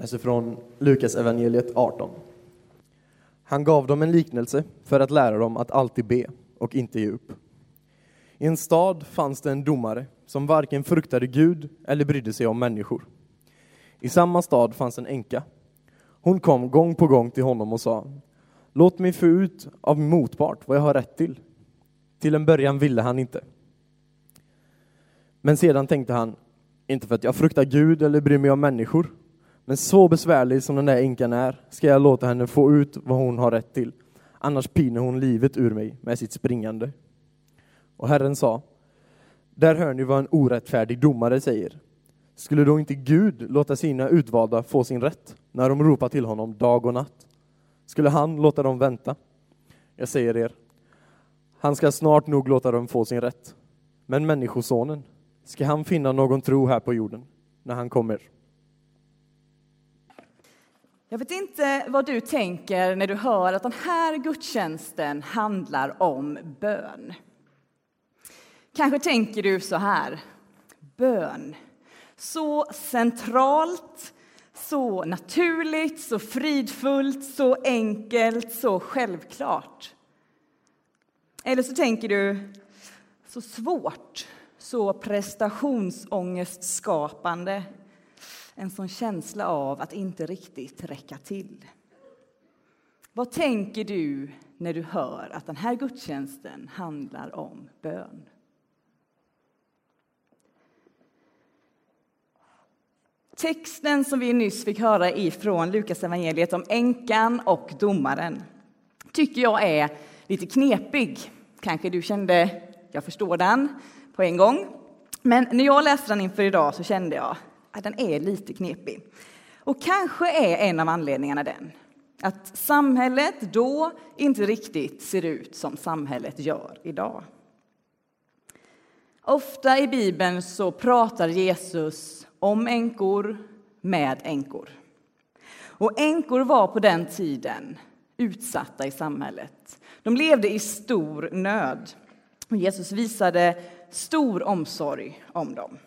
läser från Lukas evangeliet 18. Han gav dem en liknelse för att lära dem att alltid be och inte ge upp. I en stad fanns det en domare som varken fruktade Gud eller brydde sig om människor. I samma stad fanns en änka. Hon kom gång på gång till honom och sa Låt mig få ut av min motpart vad jag har rätt till. Till en början ville han inte. Men sedan tänkte han, inte för att jag fruktar Gud eller bryr mig om människor, men så besvärlig som den där änkan är ska jag låta henne få ut vad hon har rätt till. Annars piner hon livet ur mig med sitt springande. Och Herren sa, där hör ni vad en orättfärdig domare säger. Skulle då inte Gud låta sina utvalda få sin rätt när de ropar till honom dag och natt? Skulle han låta dem vänta? Jag säger er, han ska snart nog låta dem få sin rätt. Men Människosonen, ska han finna någon tro här på jorden när han kommer? Jag vet inte vad du tänker när du hör att den här gudstjänsten handlar om bön. Kanske tänker du så här, bön, så centralt, så naturligt, så fridfullt, så enkelt, så självklart. Eller så tänker du, så svårt, så prestationsångestskapande, en sån känsla av att inte riktigt räcka till. Vad tänker du när du hör att den här gudstjänsten handlar om bön? Texten som vi nyss fick höra ifrån Lukas evangeliet om änkan och domaren tycker jag är lite knepig. Kanske du kände, jag förstår den på en gång. Men när jag läste den inför idag så kände jag den är lite knepig. Och kanske är en av anledningarna den att samhället då inte riktigt ser ut som samhället gör idag. Ofta i Bibeln så pratar Jesus om änkor med änkor. Och änkor var på den tiden utsatta i samhället. De levde i stor nöd. Och Jesus visade stor omsorg om dem.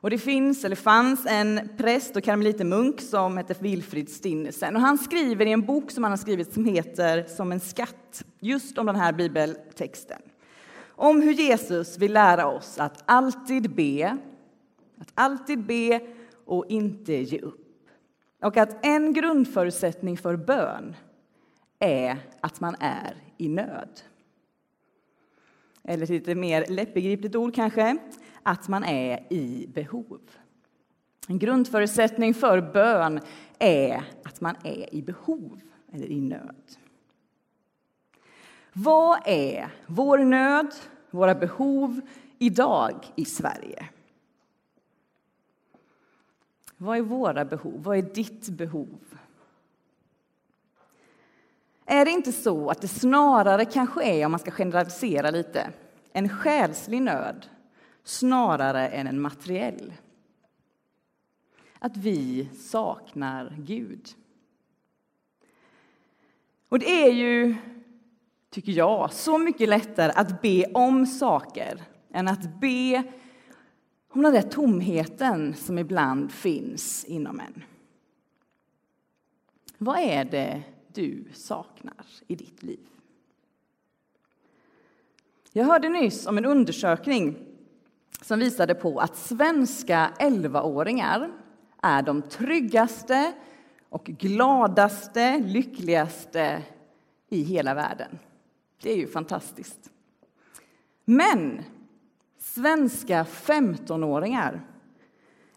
Och det finns, eller fanns, en präst och karmelitermunk som hette Wilfrid Stinnesen. Och han skriver i en bok som han har skrivit som heter Som en skatt, just om den här bibeltexten. Om hur Jesus vill lära oss att alltid be, att alltid be och inte ge upp. Och att en grundförutsättning för bön är att man är i nöd. Eller ett lite mer lättbegripligt ord kanske, att man är i behov. En grundförutsättning för bön är att man är i behov eller i nöd. Vad är vår nöd, våra behov idag i Sverige? Vad är våra behov? Vad är ditt behov? Är det inte så att det snarare kanske är, om man ska generalisera lite, en själslig nöd snarare än en materiell? Att vi saknar Gud. Och det är ju, tycker jag, så mycket lättare att be om saker än att be om den där tomheten som ibland finns inom en. Vad är det du saknar i ditt liv? Jag hörde nyss om en undersökning som visade på att svenska 11-åringar är de tryggaste och gladaste, lyckligaste i hela världen. Det är ju fantastiskt. Men svenska 15-åringar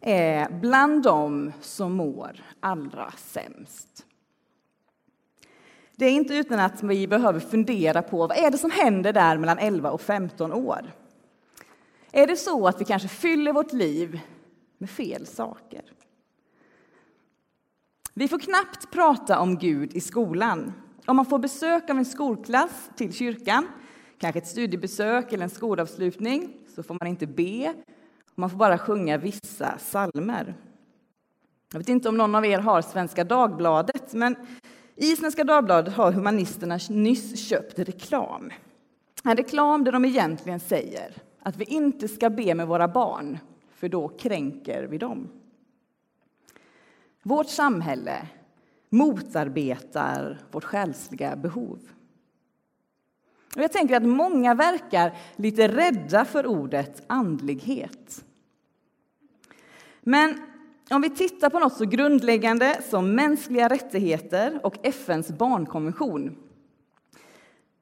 är bland dem som mår allra sämst. Det är inte utan att vi behöver fundera på vad är det som händer där mellan 11 och 15 år. Är det så att vi kanske fyller vårt liv med fel saker? Vi får knappt prata om Gud i skolan. Om man får besök av en skolklass till kyrkan, kanske ett studiebesök eller en skolavslutning, så får man inte be. Man får bara sjunga vissa salmer. Jag vet inte om någon av er har Svenska Dagbladet, men i Svenska Dagbladet har humanisterna nyss köpt reklam. En reklam där de egentligen säger att vi inte ska be med våra barn, för då kränker vi dem. Vårt samhälle motarbetar vårt själsliga behov. Och jag tänker att många verkar lite rädda för ordet andlighet. Men om vi tittar på något så grundläggande som mänskliga rättigheter och FNs barnkonvention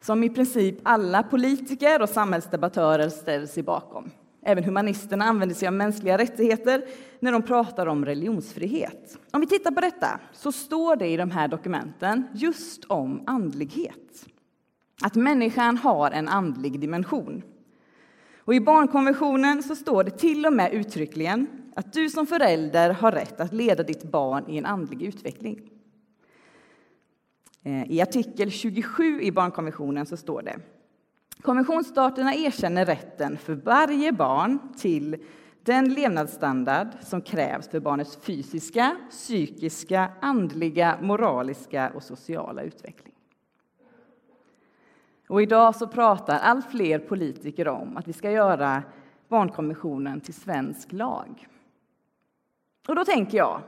som i princip alla politiker och samhällsdebattörer ställer sig bakom. Även humanisterna använder sig av mänskliga rättigheter när de pratar om religionsfrihet. Om vi tittar på detta så står det i de här dokumenten just om andlighet. Att människan har en andlig dimension. Och I barnkonventionen så står det till och med uttryckligen att du som förälder har rätt att leda ditt barn i en andlig utveckling. Eh, I artikel 27 i barnkonventionen så står det Konventionsstaterna erkänner rätten för varje barn till den levnadsstandard som krävs för barnets fysiska, psykiska, andliga, moraliska och sociala utveckling. Och idag så pratar allt fler politiker om att vi ska göra barnkonventionen till svensk lag. Och då tänker jag,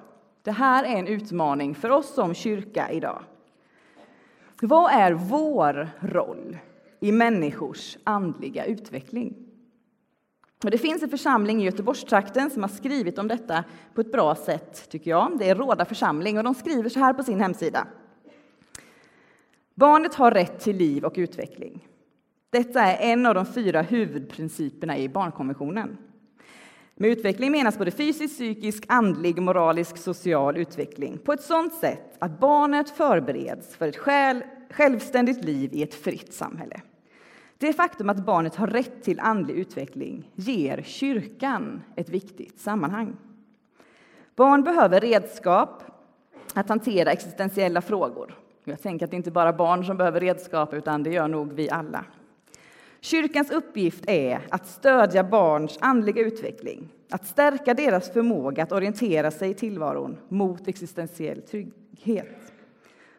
det här är en utmaning för oss som kyrka idag. Vad är vår roll i människors andliga utveckling? Och det finns en församling i Göteborgstrakten som har skrivit om detta på ett bra sätt, tycker jag. Det är Råda församling och de skriver så här på sin hemsida. Barnet har rätt till liv och utveckling. Detta är en av de fyra huvudprinciperna i barnkonventionen. Med utveckling menas både fysisk, psykisk, andlig, moralisk, social utveckling på ett sådant sätt att barnet förbereds för ett själ, självständigt liv i ett fritt samhälle. Det faktum att barnet har rätt till andlig utveckling ger kyrkan ett viktigt sammanhang. Barn behöver redskap att hantera existentiella frågor. Jag tänker att det inte bara är barn som behöver redskap, utan det gör nog vi alla. Kyrkans uppgift är att stödja barns andliga utveckling, att stärka deras förmåga att orientera sig i tillvaron mot existentiell trygghet.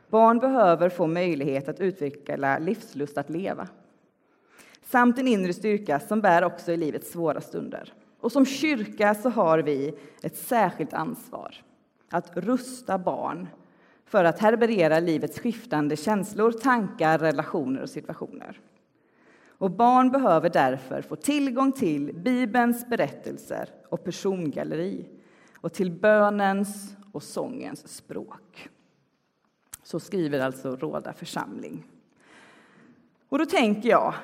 Barn behöver få möjlighet att utveckla livslust att leva samt en inre styrka som bär också i livets svåra stunder. Och som kyrka så har vi ett särskilt ansvar att rusta barn för att härbärgera livets skiftande känslor, tankar, relationer och situationer. Och barn behöver därför få tillgång till Bibelns berättelser och persongalleri och till bönens och sångens språk. Så skriver alltså Råda församling. Och då tänker jag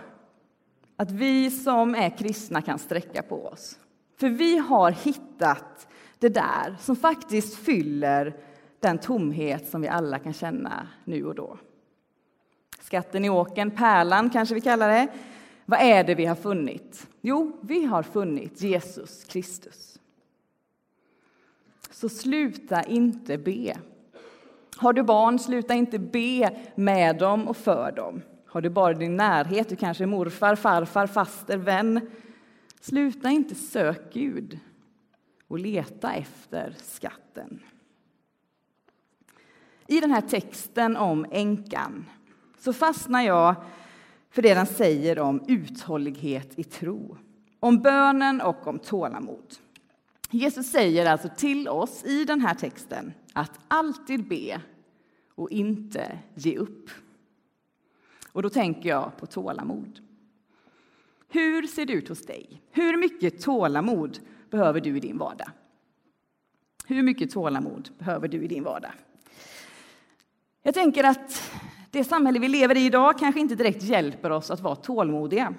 att vi som är kristna kan sträcka på oss. För vi har hittat det där som faktiskt fyller den tomhet som vi alla kan känna nu och då. Skatten i åken, pärlan kanske vi kallar det. Vad är det vi har funnit? Jo, vi har funnit Jesus Kristus. Så sluta inte be. Har du barn, sluta inte be med dem och för dem. Har du bara din närhet, du kanske är morfar, farfar, faster, vän. Sluta inte sök Gud och leta efter skatten. I den här texten om änkan så fastnar jag för det den säger om uthållighet i tro, om bönen och om tålamod. Jesus säger alltså till oss i den här texten att alltid be och inte ge upp. Och då tänker jag på tålamod. Hur ser det ut hos dig? Hur mycket tålamod behöver du i din vardag? Hur mycket tålamod behöver du i din vardag? Jag tänker att det samhälle vi lever i idag kanske inte direkt hjälper oss att vara tålmodiga.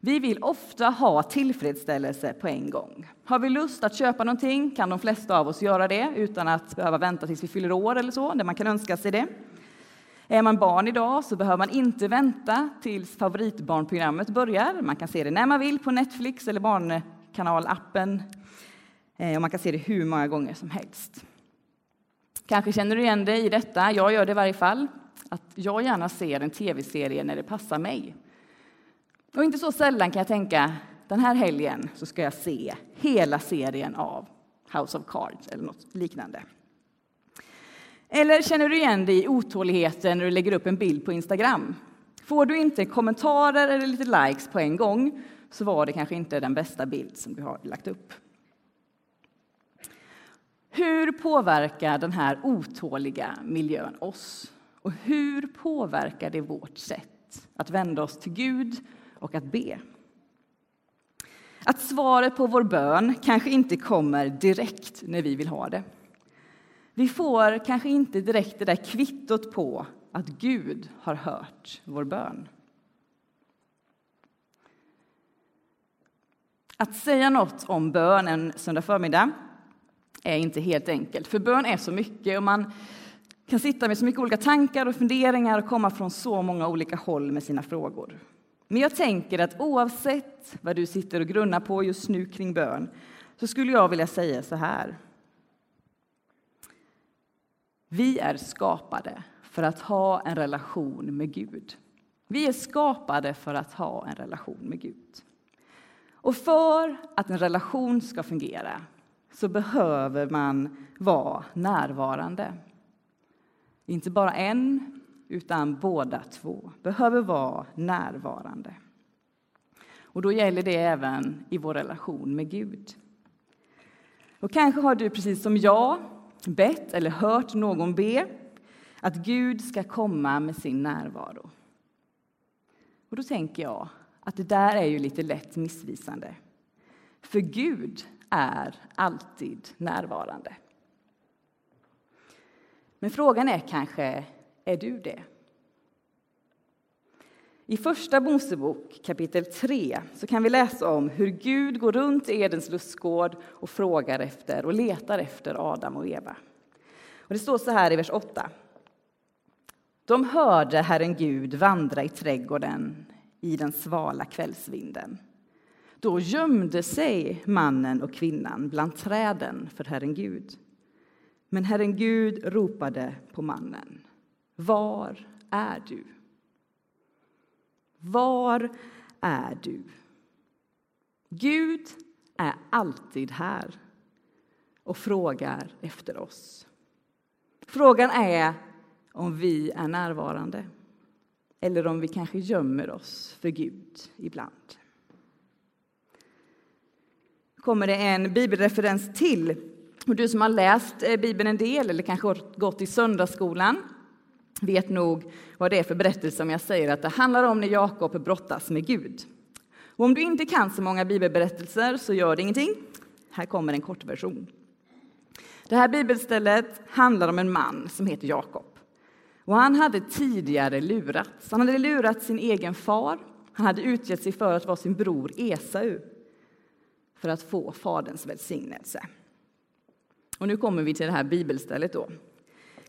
Vi vill ofta ha tillfredsställelse på en gång. Har vi lust att köpa någonting kan de flesta av oss göra det utan att behöva vänta tills vi fyller år eller så, när man kan önska sig det. Är man barn idag så behöver man inte vänta tills favoritbarnprogrammet börjar. Man kan se det när man vill på Netflix eller Barnkanalappen. Eh, och man kan se det hur många gånger som helst. Kanske känner du igen dig i detta. Jag gör det i varje fall. Att jag gärna ser en tv-serie när det passar mig. Och inte så sällan kan jag tänka, den här helgen så ska jag se hela serien av House of Cards eller något liknande. Eller känner du igen dig i otåligheten när du lägger upp en bild på Instagram? Får du inte kommentarer eller lite likes på en gång så var det kanske inte den bästa bild som du har lagt upp. Hur påverkar den här otåliga miljön oss? Och hur påverkar det vårt sätt att vända oss till Gud och att be? Att svaret på vår bön kanske inte kommer direkt när vi vill ha det. Vi får kanske inte direkt det där kvittot på att Gud har hört vår bön. Att säga något om bön en söndag förmiddag är inte helt enkelt, för bön är så mycket och man kan sitta med så mycket olika tankar och funderingar och komma från så många olika håll med sina frågor. Men jag tänker att oavsett vad du sitter och grunnar på just nu kring bön så skulle jag vilja säga så här. Vi är skapade för att ha en relation med Gud. Vi är skapade för att ha en relation med Gud. Och för att en relation ska fungera så behöver man vara närvarande. Inte bara en, utan båda två behöver vara närvarande. Och då gäller det även i vår relation med Gud. Och kanske har du precis som jag bett eller hört någon be att Gud ska komma med sin närvaro. Och då tänker jag att det där är ju lite lätt missvisande. För Gud är alltid närvarande. Men frågan är kanske, är du det? I Första Mosebok kapitel 3 så kan vi läsa om hur Gud går runt i Edens lustgård och frågar efter och letar efter Adam och Eva. Och det står så här i vers 8. De hörde Herren Gud vandra i trädgården i den svala kvällsvinden. Då gömde sig mannen och kvinnan bland träden för Herren Gud. Men Herren Gud ropade på mannen. Var är du? Var är du? Gud är alltid här och frågar efter oss. Frågan är om vi är närvarande eller om vi kanske gömmer oss för Gud ibland. kommer det en bibelreferens till. Och du som har läst eh, Bibeln en del eller kanske gått i söndagsskolan vet nog vad det är för berättelse om jag säger att det handlar om när Jakob brottas med Gud. Och om du inte kan så många bibelberättelser så gör det ingenting. Här kommer en kort version. Det här bibelstället handlar om en man som heter Jakob. Och han hade tidigare lurats. Han hade lurat sin egen far. Han hade utgett sig för att vara sin bror Esau för att få Faderns välsignelse. Och nu kommer vi till det här bibelstället. Då.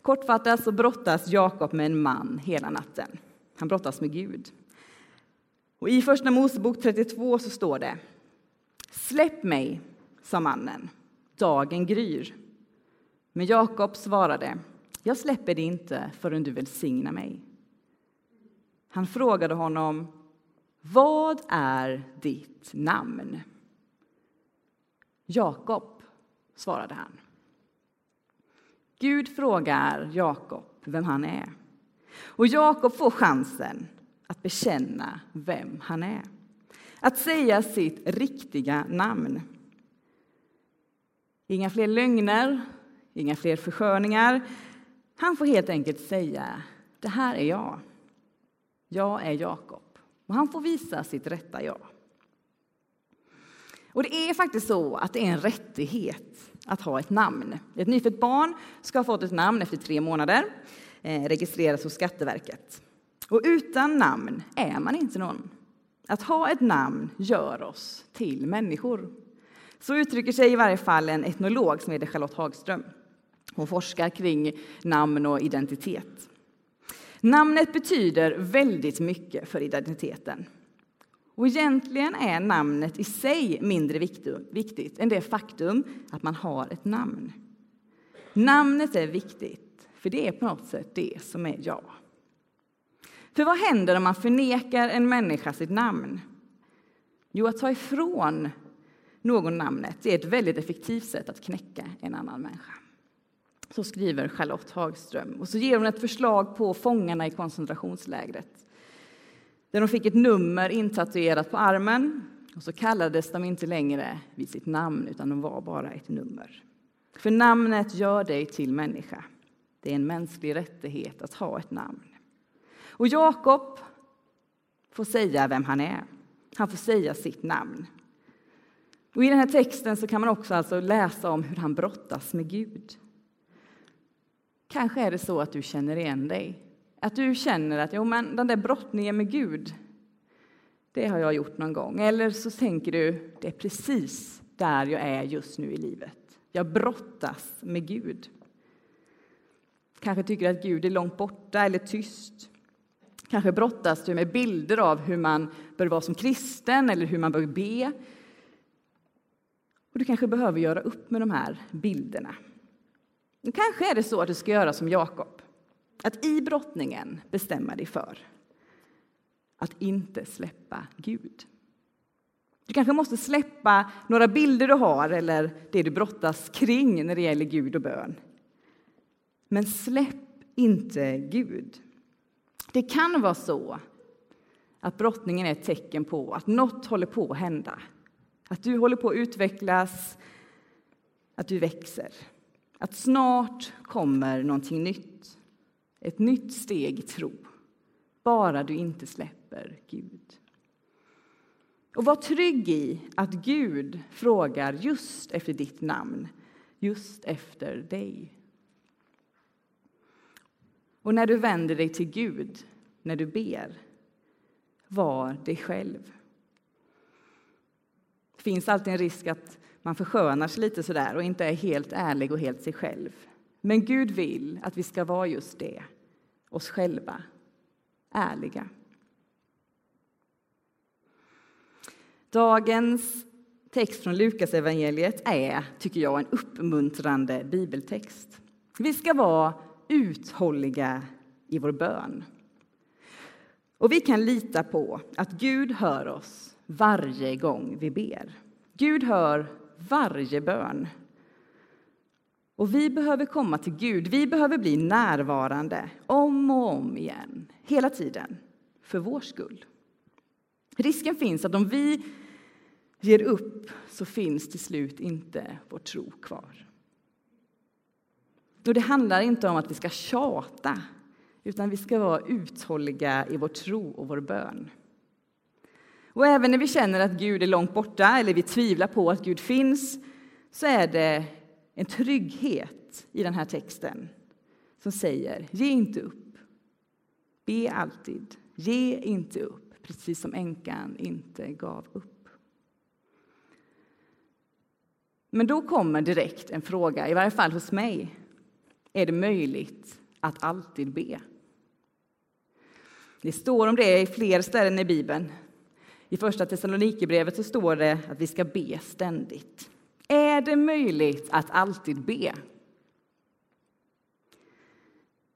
Kortfattat så brottas Jakob med en man hela natten. Han brottas med Gud. Och I Första Mosebok 32 så står det Släpp mig, sa mannen. Dagen gryr. Men Jakob svarade Jag släpper dig inte förrän du välsignar mig. Han frågade honom Vad är ditt namn? Jakob, svarade han. Gud frågar Jakob vem han är. Och Jakob får chansen att bekänna vem han är. Att säga sitt riktiga namn. Inga fler lögner, inga fler försköningar. Han får helt enkelt säga, det här är jag. Jag är Jakob. Och han får visa sitt rätta jag. Och det är faktiskt så att det är en rättighet att ha ett namn. Ett nyfött barn ska ha fått ett namn efter tre månader, eh, registreras hos Skatteverket. Och utan namn är man inte någon. Att ha ett namn gör oss till människor. Så uttrycker sig i varje fall en etnolog som heter Charlotte Hagström. Hon forskar kring namn och identitet. Namnet betyder väldigt mycket för identiteten. Och egentligen är namnet i sig mindre viktigt än det faktum att man har ett namn. Namnet är viktigt, för det är på något sätt det som är jag. För vad händer om man förnekar en människa sitt namn? Jo, att ta ifrån någon namnet är ett väldigt effektivt sätt att knäcka en annan människa. Så skriver Charlotte Hagström. Och så ger hon ett förslag på fångarna i koncentrationslägret där de fick ett nummer intatuerat på armen och så kallades de inte längre vid sitt namn utan de var bara ett nummer. För namnet gör dig till människa. Det är en mänsklig rättighet att ha ett namn. Och Jakob får säga vem han är. Han får säga sitt namn. Och I den här texten så kan man också alltså läsa om hur han brottas med Gud. Kanske är det så att du känner igen dig. Att du känner att jo, men den där brottningen med Gud, det har jag gjort någon gång. Eller så tänker du, det är precis där jag är just nu i livet. Jag brottas med Gud. Kanske tycker att Gud är långt borta eller tyst. Kanske brottas du med bilder av hur man bör vara som kristen eller hur man bör be. Och du kanske behöver göra upp med de här bilderna. Och kanske är det så att du ska göra som Jakob, att i brottningen bestämma dig för att inte släppa Gud. Du kanske måste släppa några bilder du har eller det du brottas kring när det gäller Gud och bön. Men släpp inte Gud. Det kan vara så att brottningen är ett tecken på att något håller på att hända. Att du håller på att utvecklas, att du växer. Att snart kommer någonting nytt. Ett nytt steg i tro. Bara du inte släpper Gud. Och var trygg i att Gud frågar just efter ditt namn, just efter dig. Och när du vänder dig till Gud, när du ber, var dig själv. Det finns alltid en risk att man förskönar sig lite sådär och inte är helt ärlig och helt sig själv. Men Gud vill att vi ska vara just det, oss själva, ärliga. Dagens text från Lukas evangeliet är, tycker jag, en uppmuntrande bibeltext. Vi ska vara uthålliga i vår bön. Och vi kan lita på att Gud hör oss varje gång vi ber. Gud hör varje bön. Och vi behöver komma till Gud. Vi behöver bli närvarande om och om igen, hela tiden, för vår skull. Risken finns att om vi ger upp så finns till slut inte vår tro kvar. Och det handlar inte om att vi ska tjata, utan vi ska vara uthålliga i vår tro och vår bön. Och även när vi känner att Gud är långt borta eller vi tvivlar på att Gud finns så är det en trygghet i den här texten som säger ge inte upp. Be alltid. Ge inte upp, precis som änkan inte gav upp. Men då kommer direkt en fråga, i varje fall hos mig. Är det möjligt att alltid be? Det står om det i fler ställen i Bibeln. I Första Thessalonikerbrevet så står det att vi ska be ständigt. Är det möjligt att alltid be?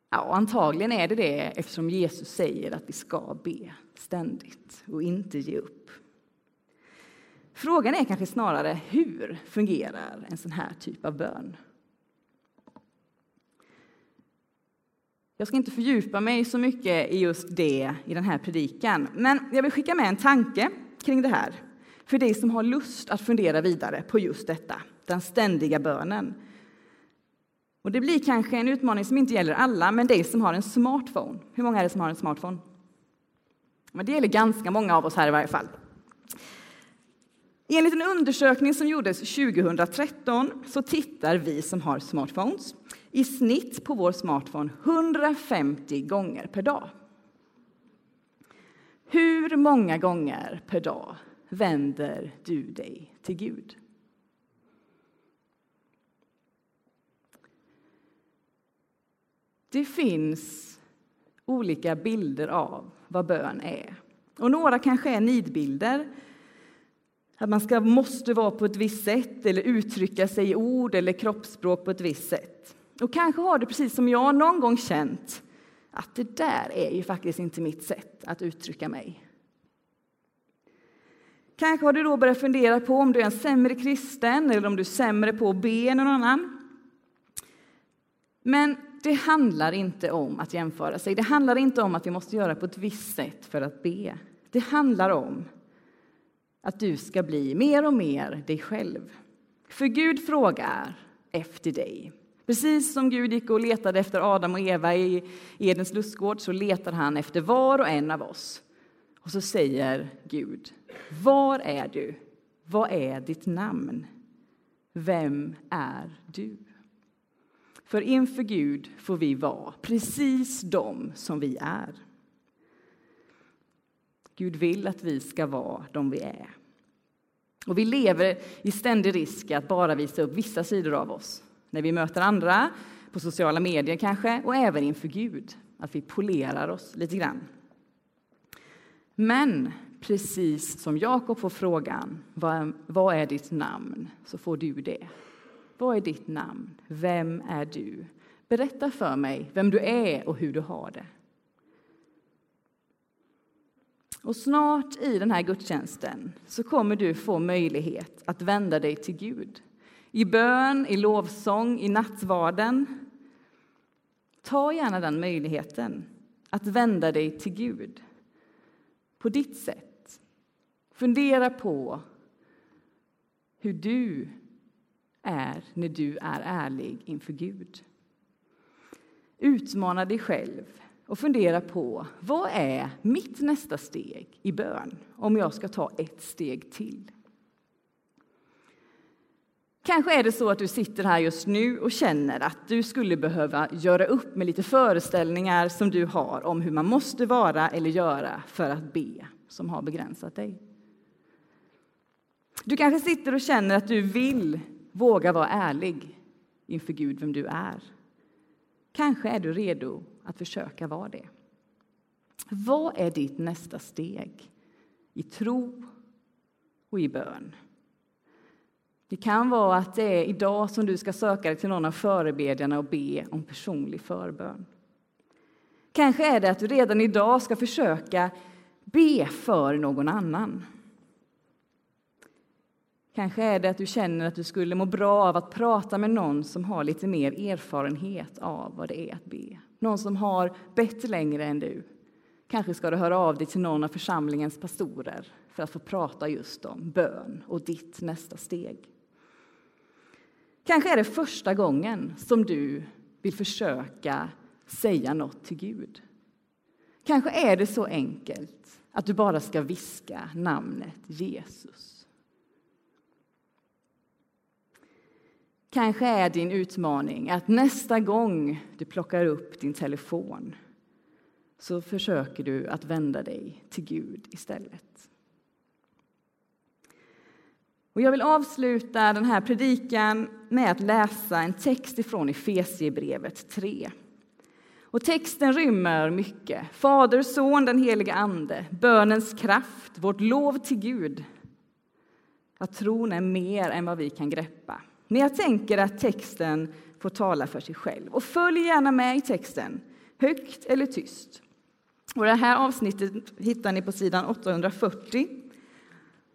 Ja, antagligen är det det eftersom Jesus säger att vi ska be ständigt och inte ge upp. Frågan är kanske snarare hur fungerar en sån här typ av bön? Jag ska inte fördjupa mig så mycket i just det i den här predikan, men jag vill skicka med en tanke kring det här för dig som har lust att fundera vidare på just detta, den ständiga bönen. Och det blir kanske en utmaning som inte gäller alla, men dig som har en smartphone. Hur många är det som har en smartphone? Men det gäller ganska många av oss här i varje fall. Enligt en undersökning som gjordes 2013 så tittar vi som har smartphones i snitt på vår smartphone 150 gånger per dag. Hur många gånger per dag vänder du dig till Gud? Det finns olika bilder av vad bön är. Och några kanske är nidbilder. Att man ska, måste vara på ett visst sätt eller uttrycka sig i ord eller kroppsspråk på ett visst sätt. Och kanske har du precis som jag någon gång känt att det där är ju faktiskt inte mitt sätt att uttrycka mig. Kanske har du då börjat fundera på om du är en sämre kristen eller om du är sämre på att be än någon annan. Men det handlar inte om att jämföra sig. Det handlar inte om att vi måste göra på ett visst sätt för att be. Det handlar om att du ska bli mer och mer dig själv. För Gud frågar efter dig. Precis som Gud gick och letade efter Adam och Eva i Edens lustgård så letar han efter var och en av oss. Och så säger Gud, var är du? Vad är ditt namn? Vem är du? För inför Gud får vi vara precis de som vi är. Gud vill att vi ska vara de vi är. Och vi lever i ständig risk att bara visa upp vissa sidor av oss. När vi möter andra, på sociala medier kanske, och även inför Gud. Att vi polerar oss lite grann. Men precis som Jakob får frågan, vad är ditt namn? Så får du det. Vad är ditt namn? Vem är du? Berätta för mig vem du är och hur du har det. Och snart i den här gudstjänsten så kommer du få möjlighet att vända dig till Gud. I bön, i lovsång, i nattvarden. Ta gärna den möjligheten att vända dig till Gud på ditt sätt. Fundera på hur du är när du är ärlig inför Gud. Utmana dig själv och fundera på vad är mitt nästa steg i bön om jag ska ta ett steg till. Kanske är det så att du sitter här just nu och känner att du skulle behöva göra upp med lite föreställningar som du har om hur man måste vara eller göra för att be, som har begränsat dig. Du kanske sitter och känner att du vill våga vara ärlig inför Gud vem du är. Kanske är du redo att försöka vara det. Vad är ditt nästa steg i tro och i bön? Det kan vara att det är idag som du ska söka dig till någon av förebedjarna och be om personlig förbön. Kanske är det att du redan idag ska försöka be för någon annan. Kanske är det att du känner att du skulle må bra av att prata med någon som har lite mer erfarenhet av vad det är att be. Någon som har bett längre än du. Kanske ska du höra av dig till någon av församlingens pastorer för att få prata just om bön och ditt nästa steg. Kanske är det första gången som du vill försöka säga något till Gud. Kanske är det så enkelt att du bara ska viska namnet Jesus. Kanske är din utmaning att nästa gång du plockar upp din telefon så försöker du att vända dig till Gud istället. Och jag vill avsluta den här predikan med att läsa en text ifrån Efesiebrevet 3. Och texten rymmer mycket. Fader, Son, den heliga Ande, bönens kraft, vårt lov till Gud. Att tron är mer än vad vi kan greppa. Men jag tänker att texten får tala för sig själv. Och följ gärna med i texten, högt eller tyst. Och det här avsnittet hittar ni på sidan 840.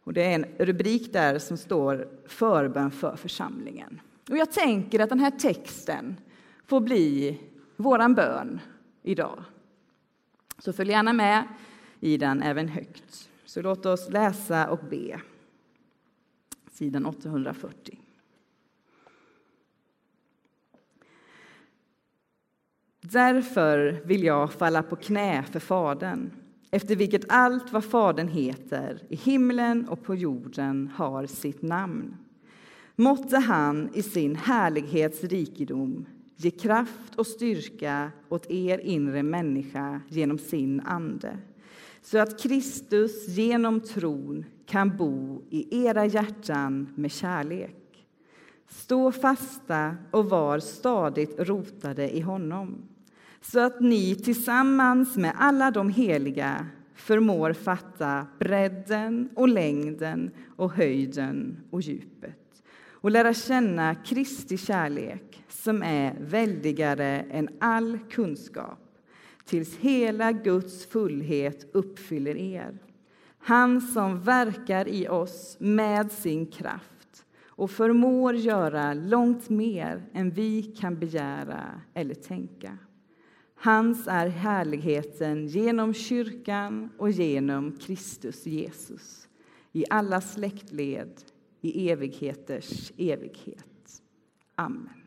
Och det är en rubrik där som står förbön för församlingen. Och jag tänker att den här texten får bli våran bön idag. Så följ gärna med i den även högt. Så låt oss läsa och be. Sidan 840. Därför vill jag falla på knä för Fadern efter vilket allt vad Fadern heter i himlen och på jorden har sitt namn. Måtte han i sin härlighetsrikedom ge kraft och styrka åt er inre människa genom sin ande så att Kristus genom tron kan bo i era hjärtan med kärlek. Stå fasta och var stadigt rotade i honom så att ni tillsammans med alla de heliga förmår fatta bredden och längden och höjden och djupet och lära känna Kristi kärlek som är väldigare än all kunskap tills hela Guds fullhet uppfyller er. Han som verkar i oss med sin kraft och förmår göra långt mer än vi kan begära eller tänka. Hans är härligheten genom kyrkan och genom Kristus Jesus i alla släktled, i evigheters evighet. Amen.